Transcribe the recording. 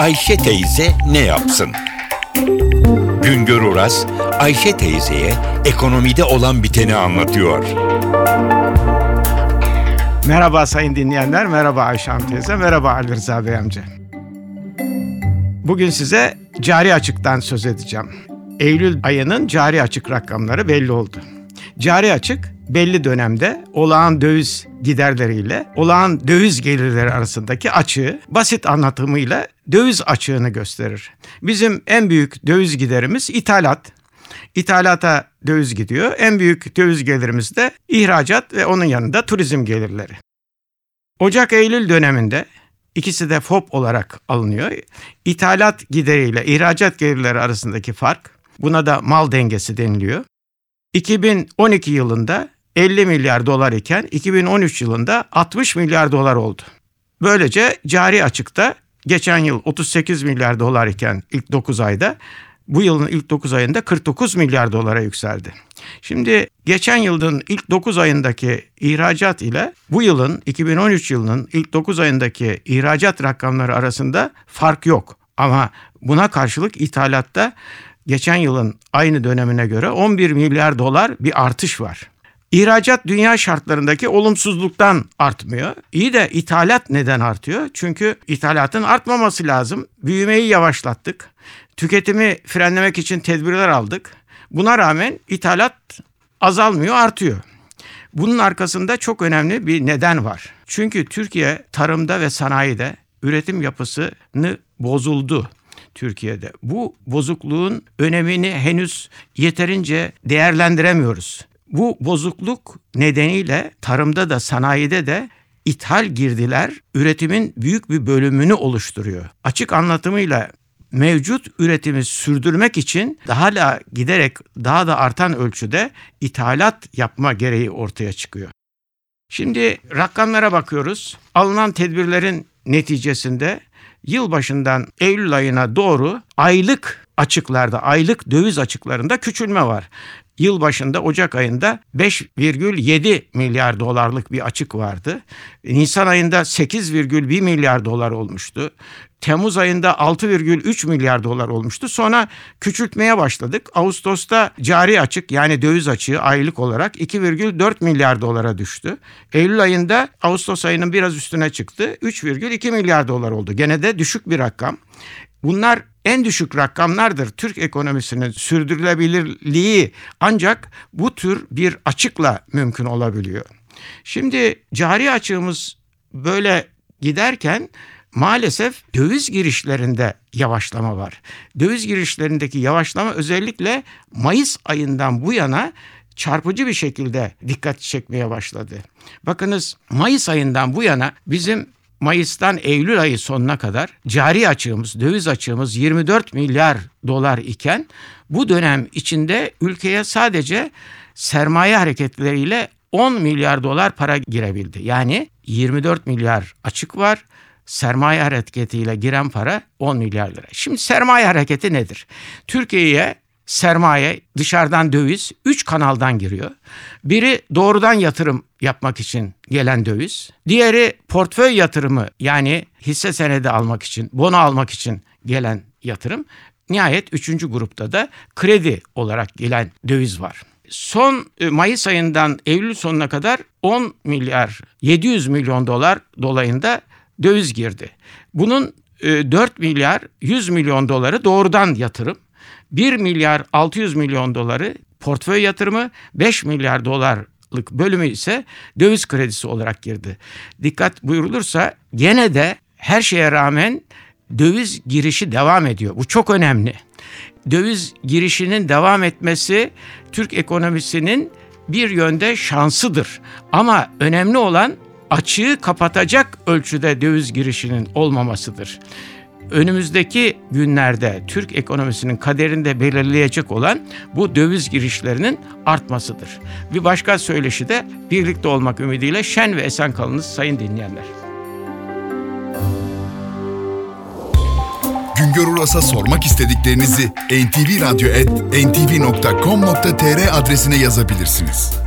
Ayşe teyze ne yapsın? Güngör Oras, Ayşe teyzeye ekonomide olan biteni anlatıyor. Merhaba sayın dinleyenler, merhaba Ayşe Hanım teyze, merhaba Ali Rıza Bey amca. Bugün size cari açıktan söz edeceğim. Eylül ayının cari açık rakamları belli oldu. Cari açık belli dönemde olağan döviz giderleriyle olağan döviz gelirleri arasındaki açığı basit anlatımıyla döviz açığını gösterir. Bizim en büyük döviz giderimiz ithalat. İthalata döviz gidiyor. En büyük döviz gelirimiz de ihracat ve onun yanında turizm gelirleri. Ocak-Eylül döneminde ikisi de FOB olarak alınıyor. İthalat gideriyle ihracat gelirleri arasındaki fark buna da mal dengesi deniliyor. 2012 yılında 50 milyar dolar iken 2013 yılında 60 milyar dolar oldu. Böylece cari açıkta geçen yıl 38 milyar dolar iken ilk 9 ayda bu yılın ilk 9 ayında 49 milyar dolara yükseldi. Şimdi geçen yılın ilk 9 ayındaki ihracat ile bu yılın 2013 yılının ilk 9 ayındaki ihracat rakamları arasında fark yok. Ama buna karşılık ithalatta geçen yılın aynı dönemine göre 11 milyar dolar bir artış var. İhracat dünya şartlarındaki olumsuzluktan artmıyor. İyi de ithalat neden artıyor? Çünkü ithalatın artmaması lazım. Büyümeyi yavaşlattık. Tüketimi frenlemek için tedbirler aldık. Buna rağmen ithalat azalmıyor, artıyor. Bunun arkasında çok önemli bir neden var. Çünkü Türkiye tarımda ve sanayide üretim yapısını bozuldu. Türkiye'de. Bu bozukluğun önemini henüz yeterince değerlendiremiyoruz. Bu bozukluk nedeniyle tarımda da sanayide de ithal girdiler üretimin büyük bir bölümünü oluşturuyor. Açık anlatımıyla mevcut üretimi sürdürmek için daha da giderek daha da artan ölçüde ithalat yapma gereği ortaya çıkıyor. Şimdi rakamlara bakıyoruz. Alınan tedbirlerin neticesinde yıl başından Eylül ayına doğru aylık açıklarda, aylık döviz açıklarında küçülme var. Yıl başında Ocak ayında 5,7 milyar dolarlık bir açık vardı. Nisan ayında 8,1 milyar dolar olmuştu. Temmuz ayında 6,3 milyar dolar olmuştu. Sonra küçültmeye başladık. Ağustos'ta cari açık yani döviz açığı aylık olarak 2,4 milyar dolara düştü. Eylül ayında Ağustos ayının biraz üstüne çıktı. 3,2 milyar dolar oldu. Gene de düşük bir rakam. Bunlar en düşük rakamlardır. Türk ekonomisinin sürdürülebilirliği ancak bu tür bir açıkla mümkün olabiliyor. Şimdi cari açığımız böyle giderken maalesef döviz girişlerinde yavaşlama var. Döviz girişlerindeki yavaşlama özellikle Mayıs ayından bu yana çarpıcı bir şekilde dikkat çekmeye başladı. Bakınız Mayıs ayından bu yana bizim Mayıs'tan Eylül ayı sonuna kadar cari açığımız, döviz açığımız 24 milyar dolar iken bu dönem içinde ülkeye sadece sermaye hareketleriyle 10 milyar dolar para girebildi. Yani 24 milyar açık var. Sermaye hareketiyle giren para 10 milyar lira. Şimdi sermaye hareketi nedir? Türkiye'ye sermaye, dışarıdan döviz 3 kanaldan giriyor. Biri doğrudan yatırım yapmak için gelen döviz. Diğeri portföy yatırımı yani hisse senedi almak için, bono almak için gelen yatırım. Nihayet üçüncü grupta da kredi olarak gelen döviz var. Son e, Mayıs ayından Eylül sonuna kadar 10 milyar 700 milyon dolar dolayında döviz girdi. Bunun 4 e, milyar 100 milyon doları doğrudan yatırım. 1 milyar 600 milyon doları portföy yatırımı, 5 milyar dolarlık bölümü ise döviz kredisi olarak girdi. Dikkat buyurulursa gene de her şeye rağmen döviz girişi devam ediyor. Bu çok önemli. Döviz girişinin devam etmesi Türk ekonomisinin bir yönde şansıdır. Ama önemli olan açığı kapatacak ölçüde döviz girişinin olmamasıdır önümüzdeki günlerde Türk ekonomisinin kaderinde belirleyecek olan bu döviz girişlerinin artmasıdır. Bir başka söyleşi de birlikte olmak ümidiyle şen ve esen kalınız sayın dinleyenler. Güngör Uras'a sormak istediklerinizi ntvradio.com.tr adresine yazabilirsiniz.